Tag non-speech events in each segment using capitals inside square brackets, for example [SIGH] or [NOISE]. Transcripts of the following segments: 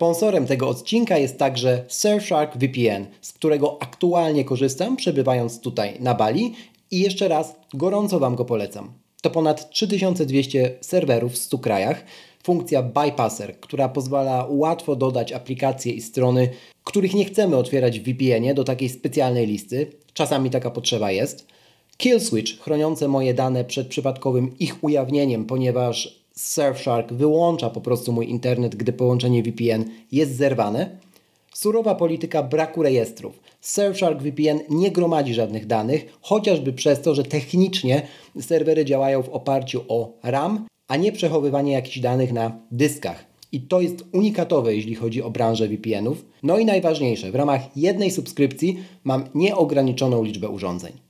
Sponsorem tego odcinka jest także Surfshark VPN, z którego aktualnie korzystam, przebywając tutaj na Bali i jeszcze raz gorąco Wam go polecam. To ponad 3200 serwerów w 100 krajach, funkcja Bypasser, która pozwala łatwo dodać aplikacje i strony, których nie chcemy otwierać w VPN-ie do takiej specjalnej listy. Czasami taka potrzeba jest. Killswitch, chroniące moje dane przed przypadkowym ich ujawnieniem, ponieważ Surfshark wyłącza po prostu mój internet, gdy połączenie VPN jest zerwane. Surowa polityka braku rejestrów. Surfshark VPN nie gromadzi żadnych danych, chociażby przez to, że technicznie serwery działają w oparciu o RAM, a nie przechowywanie jakichś danych na dyskach. I to jest unikatowe, jeśli chodzi o branżę VPN-ów. No i najważniejsze, w ramach jednej subskrypcji mam nieograniczoną liczbę urządzeń.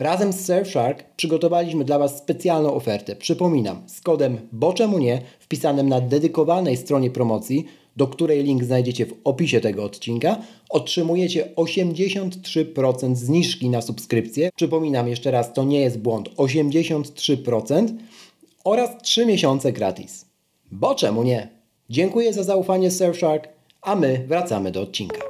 Razem z Surfshark przygotowaliśmy dla Was specjalną ofertę. Przypominam, z kodem BOCZEMU NIE wpisanym na dedykowanej stronie promocji, do której link znajdziecie w opisie tego odcinka, otrzymujecie 83% zniżki na subskrypcję. Przypominam jeszcze raz, to nie jest błąd, 83% oraz 3 miesiące gratis. Bo czemu nie? Dziękuję za zaufanie Surfshark, a my wracamy do odcinka.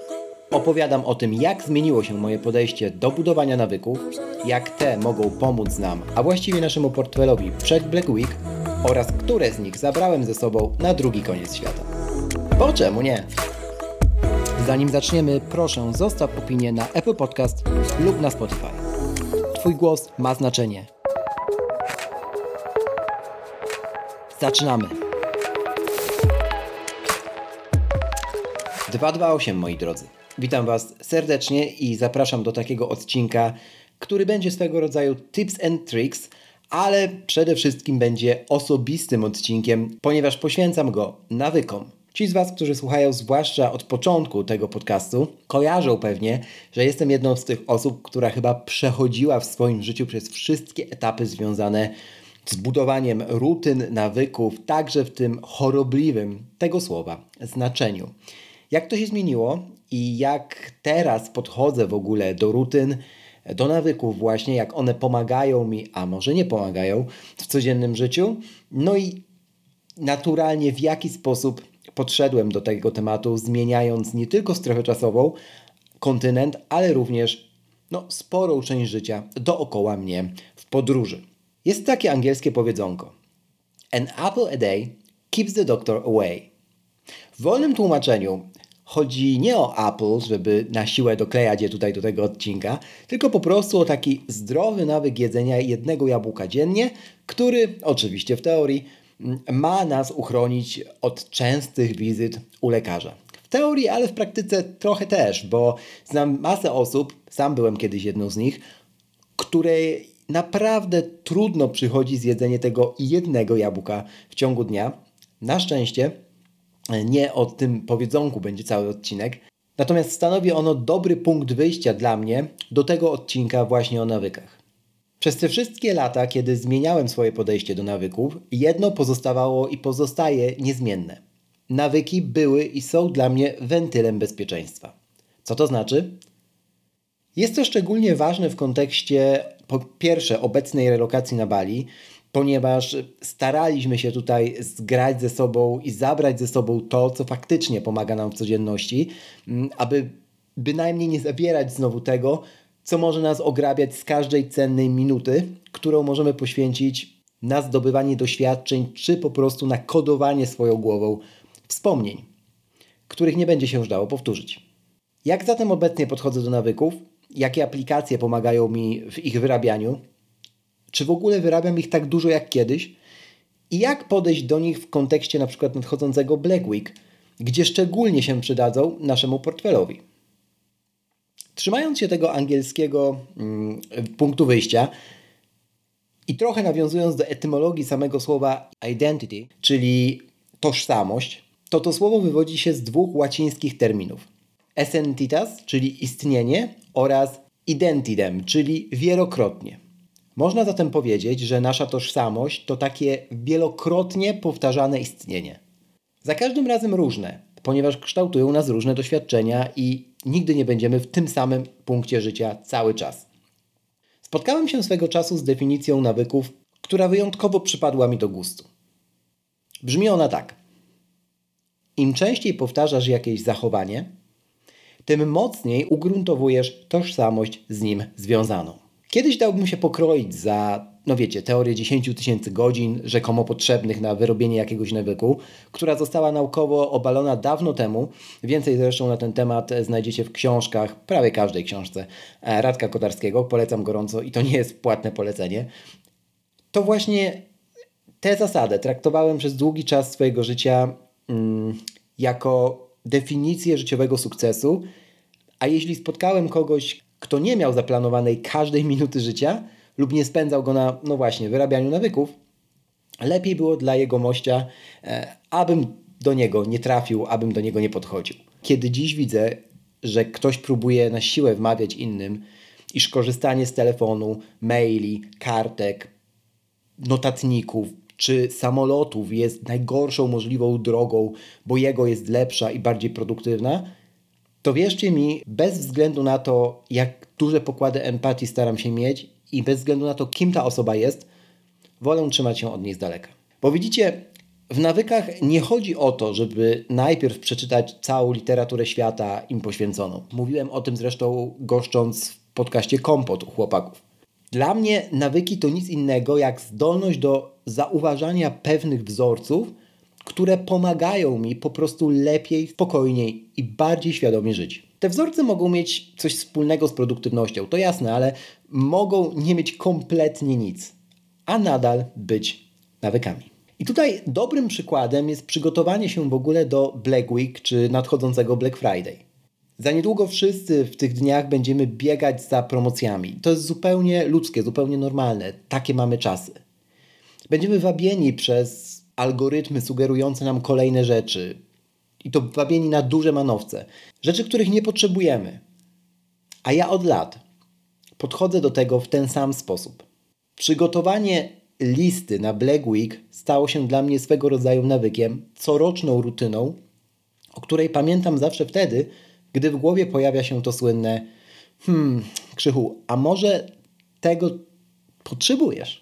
opowiadam o tym, jak zmieniło się moje podejście do budowania nawyków, jak te mogą pomóc nam, a właściwie naszemu portfelowi przed Black Week oraz które z nich zabrałem ze sobą na drugi koniec świata. Bo czemu nie? Zanim zaczniemy, proszę zostaw opinię na Apple Podcast lub na Spotify. Twój głos ma znaczenie. Zaczynamy! 228 moi drodzy. Witam Was serdecznie i zapraszam do takiego odcinka, który będzie swego rodzaju tips and tricks, ale przede wszystkim będzie osobistym odcinkiem, ponieważ poświęcam go nawykom. Ci z Was, którzy słuchają zwłaszcza od początku tego podcastu, kojarzą pewnie, że jestem jedną z tych osób, która chyba przechodziła w swoim życiu przez wszystkie etapy związane z budowaniem rutyn, nawyków, także w tym chorobliwym tego słowa znaczeniu. Jak to się zmieniło i jak teraz podchodzę w ogóle do rutyn, do nawyków właśnie, jak one pomagają mi, a może nie pomagają w codziennym życiu. No i naturalnie w jaki sposób podszedłem do tego tematu, zmieniając nie tylko strefę czasową, kontynent, ale również no, sporą część życia dookoła mnie w podróży. Jest takie angielskie powiedzonko: An apple a day keeps the doctor away. W wolnym tłumaczeniu chodzi nie o Apple, żeby na siłę doklejać je tutaj do tego odcinka, tylko po prostu o taki zdrowy nawyk jedzenia jednego jabłka dziennie, który oczywiście w teorii mm, ma nas uchronić od częstych wizyt u lekarza. W teorii, ale w praktyce trochę też, bo znam masę osób, sam byłem kiedyś jedną z nich, której naprawdę trudno przychodzi zjedzenie tego jednego jabłka w ciągu dnia. Na szczęście nie o tym powiedzonku będzie cały odcinek. Natomiast stanowi ono dobry punkt wyjścia dla mnie do tego odcinka właśnie o nawykach. Przez te wszystkie lata, kiedy zmieniałem swoje podejście do nawyków, jedno pozostawało i pozostaje niezmienne. Nawyki były i są dla mnie wentylem bezpieczeństwa. Co to znaczy? Jest to szczególnie ważne w kontekście po pierwsze obecnej relokacji na Bali, ponieważ staraliśmy się tutaj zgrać ze sobą i zabrać ze sobą to, co faktycznie pomaga nam w codzienności, mm, aby bynajmniej nie zabierać znowu tego, co może nas ograbiać z każdej cennej minuty, którą możemy poświęcić na zdobywanie doświadczeń, czy po prostu na kodowanie swoją głową wspomnień, których nie będzie się już dało powtórzyć. Jak zatem obecnie podchodzę do nawyków? Jakie aplikacje pomagają mi w ich wyrabianiu? Czy w ogóle wyrabiam ich tak dużo jak kiedyś? I jak podejść do nich w kontekście na przykład nadchodzącego Black Week, gdzie szczególnie się przydadzą naszemu portfelowi? Trzymając się tego angielskiego mm, punktu wyjścia i trochę nawiązując do etymologii samego słowa identity, czyli tożsamość, to to słowo wywodzi się z dwóch łacińskich terminów. essentitas, czyli istnienie oraz identidem, czyli wielokrotnie. Można zatem powiedzieć, że nasza tożsamość to takie wielokrotnie powtarzane istnienie. Za każdym razem różne, ponieważ kształtują nas różne doświadczenia i nigdy nie będziemy w tym samym punkcie życia cały czas. Spotkałem się swego czasu z definicją nawyków, która wyjątkowo przypadła mi do gustu. Brzmi ona tak. Im częściej powtarzasz jakieś zachowanie, tym mocniej ugruntowujesz tożsamość z nim związaną. Kiedyś dałbym się pokroić za, no wiecie, teorię 10 tysięcy godzin rzekomo potrzebnych na wyrobienie jakiegoś nawyku, która została naukowo obalona dawno temu. Więcej zresztą na ten temat znajdziecie w książkach, prawie każdej książce e, Radka Kotarskiego. Polecam gorąco i to nie jest płatne polecenie. To właśnie tę zasadę traktowałem przez długi czas swojego życia mm, jako definicję życiowego sukcesu, a jeśli spotkałem kogoś, kto nie miał zaplanowanej każdej minuty życia lub nie spędzał go na, no właśnie, wyrabianiu nawyków, lepiej było dla jego mościa, e, abym do niego nie trafił, abym do niego nie podchodził. Kiedy dziś widzę, że ktoś próbuje na siłę wmawiać innym, iż korzystanie z telefonu, maili, kartek, notatników czy samolotów jest najgorszą możliwą drogą, bo jego jest lepsza i bardziej produktywna, to wierzcie mi, bez względu na to, jak duże pokłady empatii staram się mieć i bez względu na to, kim ta osoba jest, wolę trzymać się od niej z daleka. Bo widzicie, w nawykach nie chodzi o to, żeby najpierw przeczytać całą literaturę świata im poświęconą. Mówiłem o tym zresztą goszcząc w podcaście Kompot u chłopaków. Dla mnie nawyki to nic innego jak zdolność do zauważania pewnych wzorców, które pomagają mi po prostu lepiej, spokojniej i bardziej świadomie żyć. Te wzorce mogą mieć coś wspólnego z produktywnością, to jasne, ale mogą nie mieć kompletnie nic, a nadal być nawykami. I tutaj dobrym przykładem jest przygotowanie się w ogóle do Black Week czy nadchodzącego Black Friday. Za niedługo wszyscy w tych dniach będziemy biegać za promocjami. To jest zupełnie ludzkie, zupełnie normalne. Takie mamy czasy. Będziemy wabieni przez algorytmy sugerujące nam kolejne rzeczy. I to wabieni na duże manowce. Rzeczy, których nie potrzebujemy. A ja od lat podchodzę do tego w ten sam sposób. Przygotowanie listy na Black Week stało się dla mnie swego rodzaju nawykiem, coroczną rutyną, o której pamiętam zawsze wtedy, gdy w głowie pojawia się to słynne hmm, Krzychu, a może tego potrzebujesz?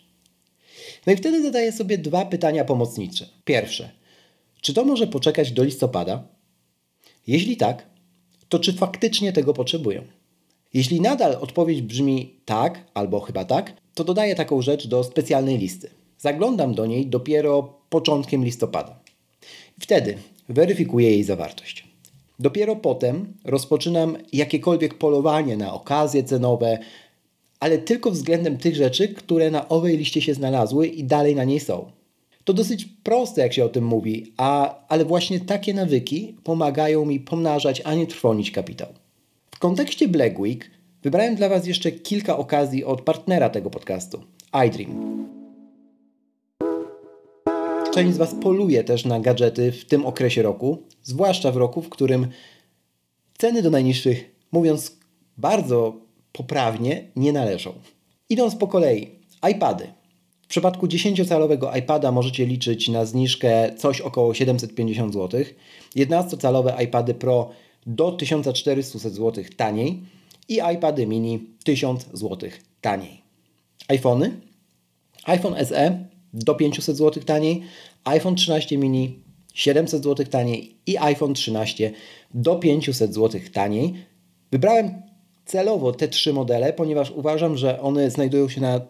No i wtedy zadaję sobie dwa pytania pomocnicze. Pierwsze, czy to może poczekać do listopada? Jeśli tak, to czy faktycznie tego potrzebuję? Jeśli nadal odpowiedź brzmi tak albo chyba tak, to dodaję taką rzecz do specjalnej listy. Zaglądam do niej dopiero początkiem listopada. Wtedy weryfikuję jej zawartość. Dopiero potem rozpoczynam jakiekolwiek polowanie na okazje cenowe, ale tylko względem tych rzeczy, które na owej liście się znalazły i dalej na niej są. To dosyć proste, jak się o tym mówi, a, ale właśnie takie nawyki pomagają mi pomnażać, a nie trwonić kapitał. W kontekście Black Week wybrałem dla Was jeszcze kilka okazji od partnera tego podcastu, iDream. Część z Was poluje też na gadżety w tym okresie roku, zwłaszcza w roku, w którym ceny do najniższych, mówiąc bardzo poprawnie nie należą. Idąc po kolei, iPady. W przypadku 10-calowego iPada możecie liczyć na zniżkę coś około 750 zł. 11-calowe iPady Pro do 1400 zł taniej i iPady mini 1000 zł taniej. iPhony? iPhone SE do 500 zł taniej, iPhone 13 mini 700 zł taniej i iPhone 13 do 500 zł taniej. Wybrałem celowo te trzy modele, ponieważ uważam, że one znajdują się na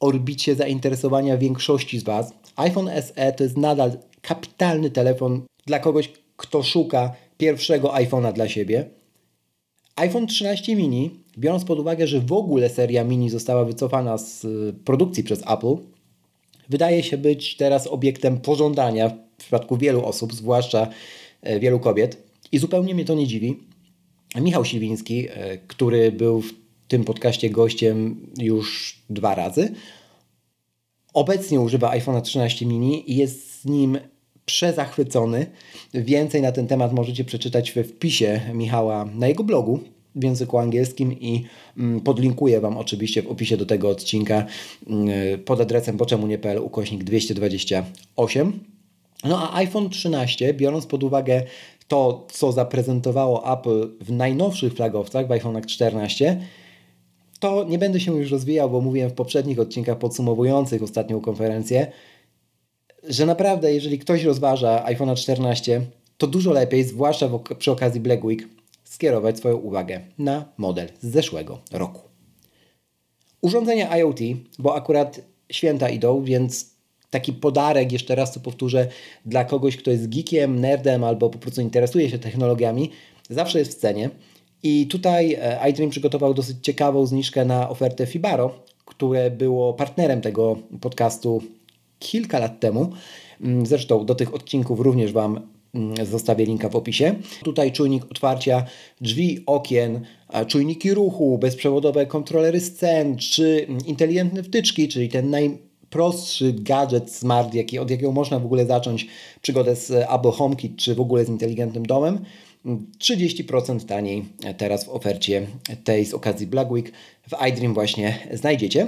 orbicie zainteresowania większości z Was. iPhone SE to jest nadal kapitalny telefon dla kogoś, kto szuka pierwszego iPhone'a dla siebie. iPhone 13 mini, biorąc pod uwagę, że w ogóle seria mini została wycofana z y, produkcji przez Apple, wydaje się być teraz obiektem pożądania w przypadku wielu osób, zwłaszcza e, wielu kobiet. I zupełnie mnie to nie dziwi. Michał Siwiński, e, który był w tym podcaście gościem już dwa razy, obecnie używa iPhone'a 13 mini i jest z nim przezachwycony. Więcej na ten temat możecie przeczytać we wpisie Michała na jego blogu w języku angielskim i mm, podlinkuję Wam oczywiście w opisie do tego odcinka mm, pod adresem poczemunie.pl ukośnik 228. No a iPhone 13, biorąc pod uwagę to, co zaprezentowało Apple w najnowszych flagowcach, w iPhone'ach 14, to nie będę się już rozwijał, bo mówiłem w poprzednich odcinkach podsumowujących ostatnią konferencję, że naprawdę, jeżeli ktoś rozważa iPhone 14, to dużo lepiej, zwłaszcza przy okazji Black Week, skierować swoją uwagę na model z zeszłego roku. Urządzenia IoT, bo akurat święta idą, więc taki podarek, jeszcze raz to powtórzę, dla kogoś, kto jest geekiem, nerdem albo po prostu interesuje się technologiami, zawsze jest w cenie. I tutaj e, iDream przygotował dosyć ciekawą zniżkę na ofertę Fibaro, które było partnerem tego podcastu kilka lat temu. Mm, zresztą do tych odcinków również Wam mm, zostawię linka w opisie. Tutaj czujnik otwarcia drzwi, okien, czujniki ruchu, bezprzewodowe kontrolery scen, czy inteligentne wtyczki, czyli ten najprostszy gadżet smart, jaki, od jakiego można w ogóle zacząć przygodę z Apple HomeKit, czy w ogóle z inteligentnym domem. 30% taniej teraz w ofercie tej z okazji Black Week w iDream właśnie znajdziecie.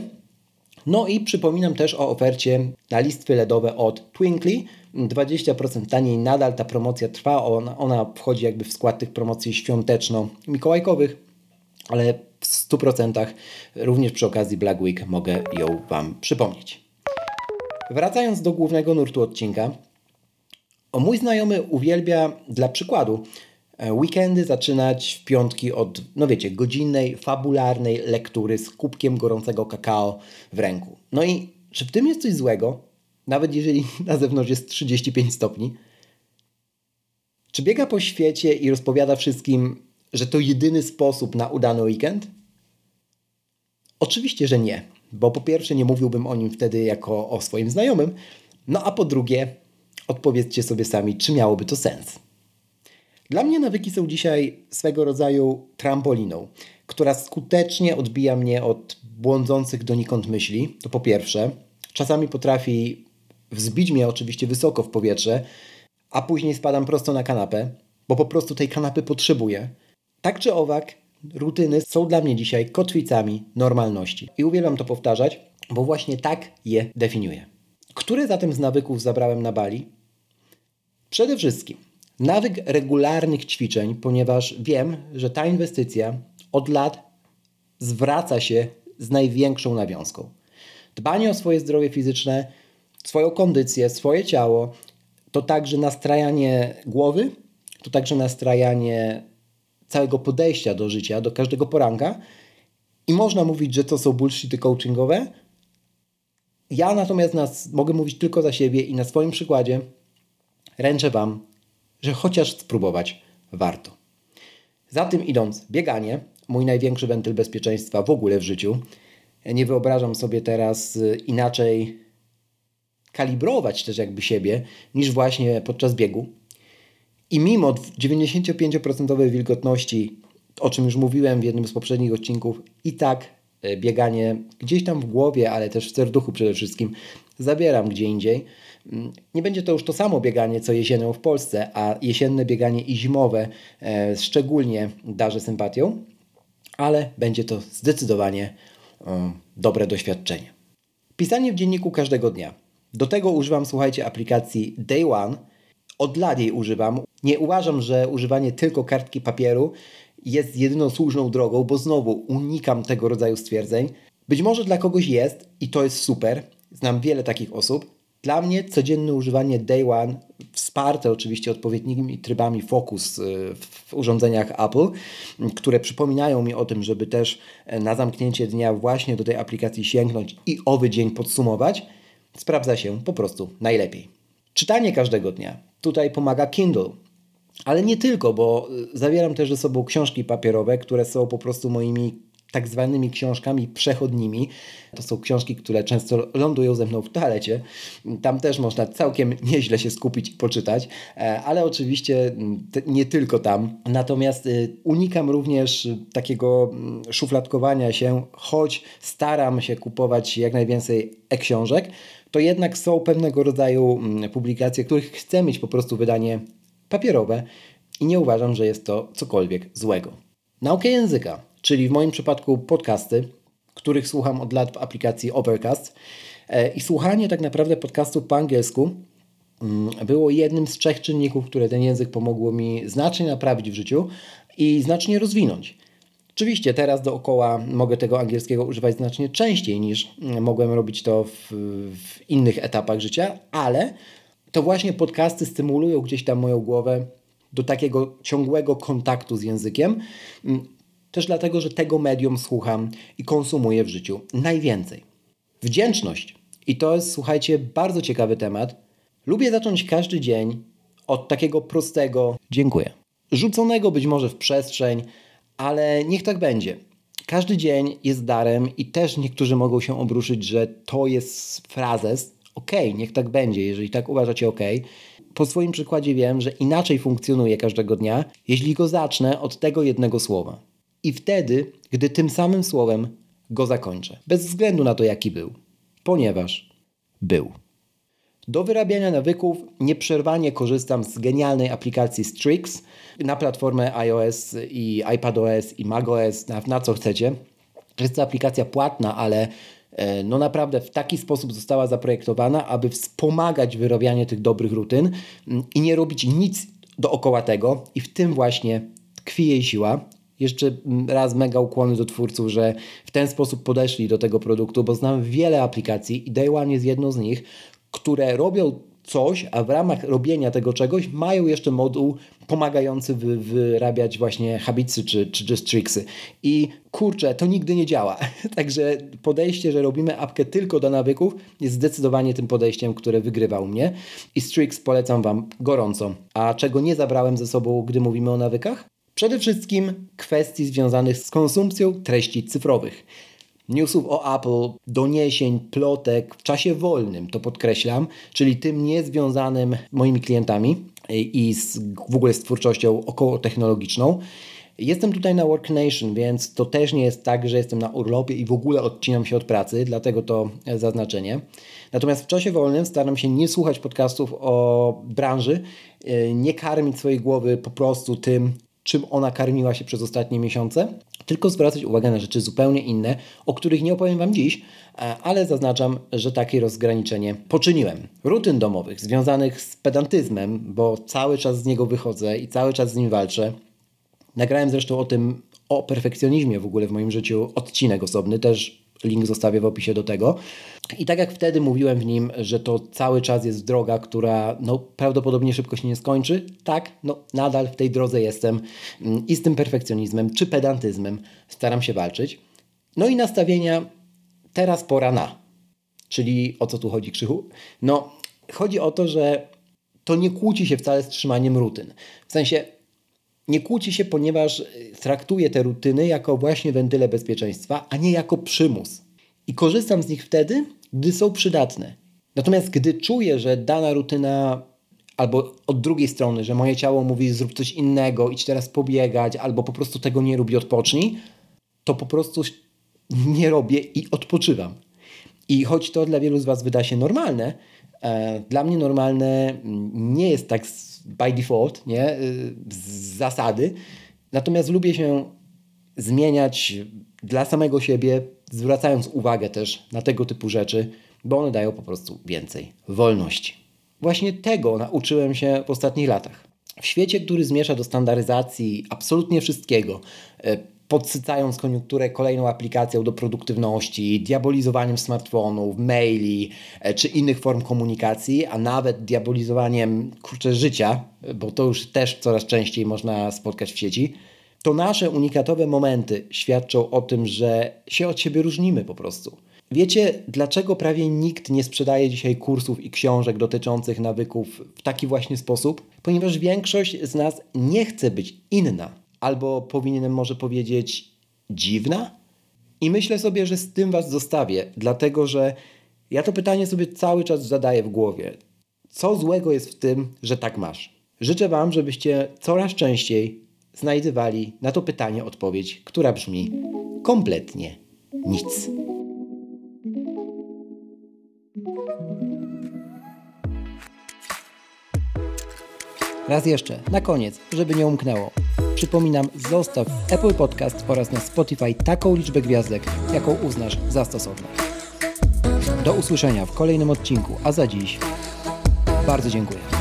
No i przypominam też o ofercie na listwy LEDowe od Twinkly. 20% taniej, nadal ta promocja trwa, ona, ona wchodzi jakby w skład tych promocji świąteczno-mikołajkowych, ale w 100% również przy okazji Black Week mogę ją Wam przypomnieć. Wracając do głównego nurtu odcinka, o mój znajomy uwielbia dla przykładu E, weekendy zaczynać w piątki od, no wiecie, godzinnej, fabularnej lektury z kubkiem gorącego kakao w ręku. No i czy w tym jest coś złego? Nawet jeżeli [LAUGHS] na zewnątrz jest 35 stopni. Czy biega po świecie i rozpowiada wszystkim, że to jedyny sposób na udany weekend? Oczywiście, że nie, bo po pierwsze nie mówiłbym o nim wtedy jako o swoim znajomym, no a po drugie, odpowiedzcie sobie sami, czy miałoby to sens. Dla mnie nawyki są dzisiaj swego rodzaju trampoliną, która skutecznie odbija mnie od błądzących donikąd myśli. To po pierwsze, czasami potrafi wzbić mnie oczywiście wysoko w powietrze, a później spadam prosto na kanapę, bo po prostu tej kanapy potrzebuję. Tak czy owak, rutyny są dla mnie dzisiaj kotwicami normalności. I uwielbiam to powtarzać, bo właśnie tak je definiuję. Które zatem z nawyków zabrałem na Bali? Przede wszystkim nawyk regularnych ćwiczeń, ponieważ wiem, że ta inwestycja od lat zwraca się z największą nawiązką. Dbanie o swoje zdrowie fizyczne, swoją kondycję, swoje ciało to także nastrajanie głowy, to także nastrajanie całego podejścia do życia, do każdego poranka. I można mówić, że to są bullshity coachingowe. Ja natomiast mogę mówić tylko za siebie i na swoim przykładzie ręczę Wam, że chociaż spróbować warto. Za tym idąc, bieganie, mój największy wentyl bezpieczeństwa w ogóle w życiu. Nie wyobrażam sobie teraz y, inaczej kalibrować też jakby siebie niż właśnie podczas biegu. I mimo 95% wilgotności, o czym już mówiłem w jednym z poprzednich odcinków, i tak y, bieganie gdzieś tam w głowie, ale też w serduchu przede wszystkim zabieram gdzie indziej. Mm, nie będzie to już to samo bieganie, co jesienią w Polsce, a jesienne bieganie i zimowe e, szczególnie darzę sympatią, ale będzie to zdecydowanie e, dobre doświadczenie. Pisanie w dzienniku każdego dnia. Do tego używam, słuchajcie, aplikacji Day One. Od lat jej używam. Nie uważam, że używanie tylko kartki papieru jest jedyną słuszną drogą, bo znowu unikam tego rodzaju stwierdzeń. Być może dla kogoś jest i to jest super. Znam wiele takich osób, dla mnie codzienne używanie Day One, wsparte oczywiście odpowiednimi trybami Focus y, w urządzeniach Apple, które przypominają mi o tym, żeby też e, na zamknięcie dnia właśnie do tej aplikacji sięgnąć i owy dzień podsumować, sprawdza się po prostu najlepiej. Czytanie każdego dnia. Tutaj pomaga Kindle. Ale nie tylko, bo y, zawieram też ze sobą książki papierowe, które są po prostu moimi tak zwanymi książkami przechodnimi. To są książki, które często lądują ze mną w toalecie. Tam też można całkiem nieźle się skupić i poczytać, e, ale oczywiście mm, nie tylko tam. Natomiast y, unikam również takiego mm, szufladkowania się, choć staram się kupować jak najwięcej e-książek, to jednak są pewnego rodzaju mm, publikacje, których chcę mieć po prostu wydanie papierowe i nie uważam, że jest to cokolwiek złego. Naukę języka, czyli w moim przypadku podcasty, których słucham od lat w aplikacji Overcast e, i słuchanie tak naprawdę podcastów po angielsku mm, było jednym z trzech czynników, które ten język pomogło mi znacznie naprawić w życiu i znacznie rozwinąć. Oczywiście teraz dookoła mogę tego angielskiego używać znacznie częściej niż mogłem robić to w, w, innych etapach życia, ale to właśnie podcasty stymulują gdzieś tam moją głowę do takiego ciągłego kontaktu z językiem. Też dlatego, że tego medium słucham i konsumuję w życiu najwięcej. Wdzięczność. I to jest, słuchajcie, bardzo ciekawy temat. Lubię zacząć każdy dzień od takiego prostego dziękuję. Rzuconego być może w przestrzeń, ale niech tak będzie. Każdy dzień jest darem i też niektórzy mogą się obruszyć, że to jest frazes. Okay, niech tak będzie, jeżeli tak uważacie, ok. Po swoim przykładzie wiem, że inaczej funkcjonuje każdego dnia, jeśli go zacznę od tego jednego słowa. I wtedy, gdy tym samym słowem go zakończę. Bez względu na to, jaki był. Ponieważ był. Do wyrabiania nawyków nieprzerwanie korzystam z genialnej aplikacji Strix na platformę iOS i iPadOS i macOS, na, na co chcecie. Jest to aplikacja płatna, ale no naprawdę w taki sposób została zaprojektowana, aby wspomagać wyrabianie tych dobrych rutyn mm, i nie robić nic dookoła tego i w tym właśnie tkwi jej siła. Jeszcze raz mega ukłony do twórców, że w ten sposób podeszli do tego produktu, bo znam wiele aplikacji i Day One jest jedną z nich, które robią coś, a w ramach robienia tego czegoś mają jeszcze moduł pomagający wy, wyrabiać właśnie habitsy czy, czy tricksy. I kurczę, to nigdy nie działa. [LAUGHS] Także podejście, że robimy apkę tylko do nawyków jest zdecydowanie tym podejściem, które wygrywa u mnie. I Strix polecam Wam gorąco. A czego nie zabrałem ze sobą, gdy mówimy o nawykach? Przede wszystkim kwestii związanych z konsumpcją treści cyfrowych newsów o Apple, doniesień, plotek w czasie wolnym, to podkreślam, czyli tym niezwiązanym moimi klientami i z, w ogóle z twórczością około technologiczną. Jestem tutaj na Work Nation, więc to też nie jest tak, że jestem na urlopie i w ogóle odcinam się od pracy, dlatego to zaznaczenie. Natomiast w czasie wolnym staram się nie słuchać podcastów o branży, nie karmić swojej głowy po prostu tym, czym ona karmiła się przez ostatnie miesiące, tylko zwracać uwagę na rzeczy zupełnie inne, o których nie opowiem Wam dziś, e, ale zaznaczam, że takie rozgraniczenie poczyniłem. Rutyn domowych związanych z pedantyzmem, bo cały czas z niego wychodzę i cały czas z nim walczę. Nagrałem zresztą o tym, o perfekcjonizmie w ogóle w moim życiu odcinek osobny, też link zostawię w opisie do tego. I tak jak wtedy mówiłem w nim, że to cały czas jest droga, która no, prawdopodobnie szybko się nie skończy, tak, no, nadal w tej drodze jestem mm, i z tym perfekcjonizmem czy pedantyzmem staram się walczyć. No i nastawienia teraz pora na. Czyli o co tu chodzi, Krzychu? No, chodzi o to, że to nie kłóci się wcale z trzymaniem rutyn. W sensie nie kłóci się, ponieważ traktuje te rutyny jako właśnie wentyle bezpieczeństwa, a nie jako przymus. I korzystam z nich wtedy, gdy są przydatne. Natomiast gdy czuję, że dana rutyna, albo od drugiej strony, że moje ciało mówi zrób coś innego, idź teraz pobiegać, albo po prostu tego nie rób odpocznij, to po prostu nie robię i odpoczywam. I choć to dla wielu z Was wyda się normalne, e, dla mnie normalne nie jest tak by default, nie? z zasady. Natomiast lubię się zmieniać dla samego siebie, zwracając uwagę też na tego typu rzeczy, bo one dają po prostu więcej wolności. Właśnie tego nauczyłem się w ostatnich latach. W świecie, który zmierza do standaryzacji absolutnie wszystkiego, e, podsycając koniunkturę kolejną aplikacją do produktywności, diabolizowaniem smartfonów, maili e, czy innych form komunikacji, a nawet diabolizowaniem kurczę, życia, bo to już też coraz częściej można spotkać w sieci, to nasze unikatowe momenty świadczą o tym, że się od siebie różnimy po prostu. Wiecie, dlaczego prawie nikt nie sprzedaje dzisiaj kursów i książek dotyczących nawyków w taki właśnie sposób? Ponieważ większość z nas nie chce być inna, albo powinienem może powiedzieć dziwna? I myślę sobie, że z tym Was zostawię, dlatego że ja to pytanie sobie cały czas zadaję w głowie. Co złego jest w tym, że tak masz? Życzę Wam, żebyście coraz częściej znajdywali na to pytanie odpowiedź, która brzmi kompletnie nic. Raz jeszcze, na koniec, żeby nie umknęło. Przypominam, zostaw Apple Podcast oraz na Spotify taką liczbę gwiazdek, jaką uznasz za stosowną. Do usłyszenia w kolejnym odcinku, a za dziś bardzo dziękuję.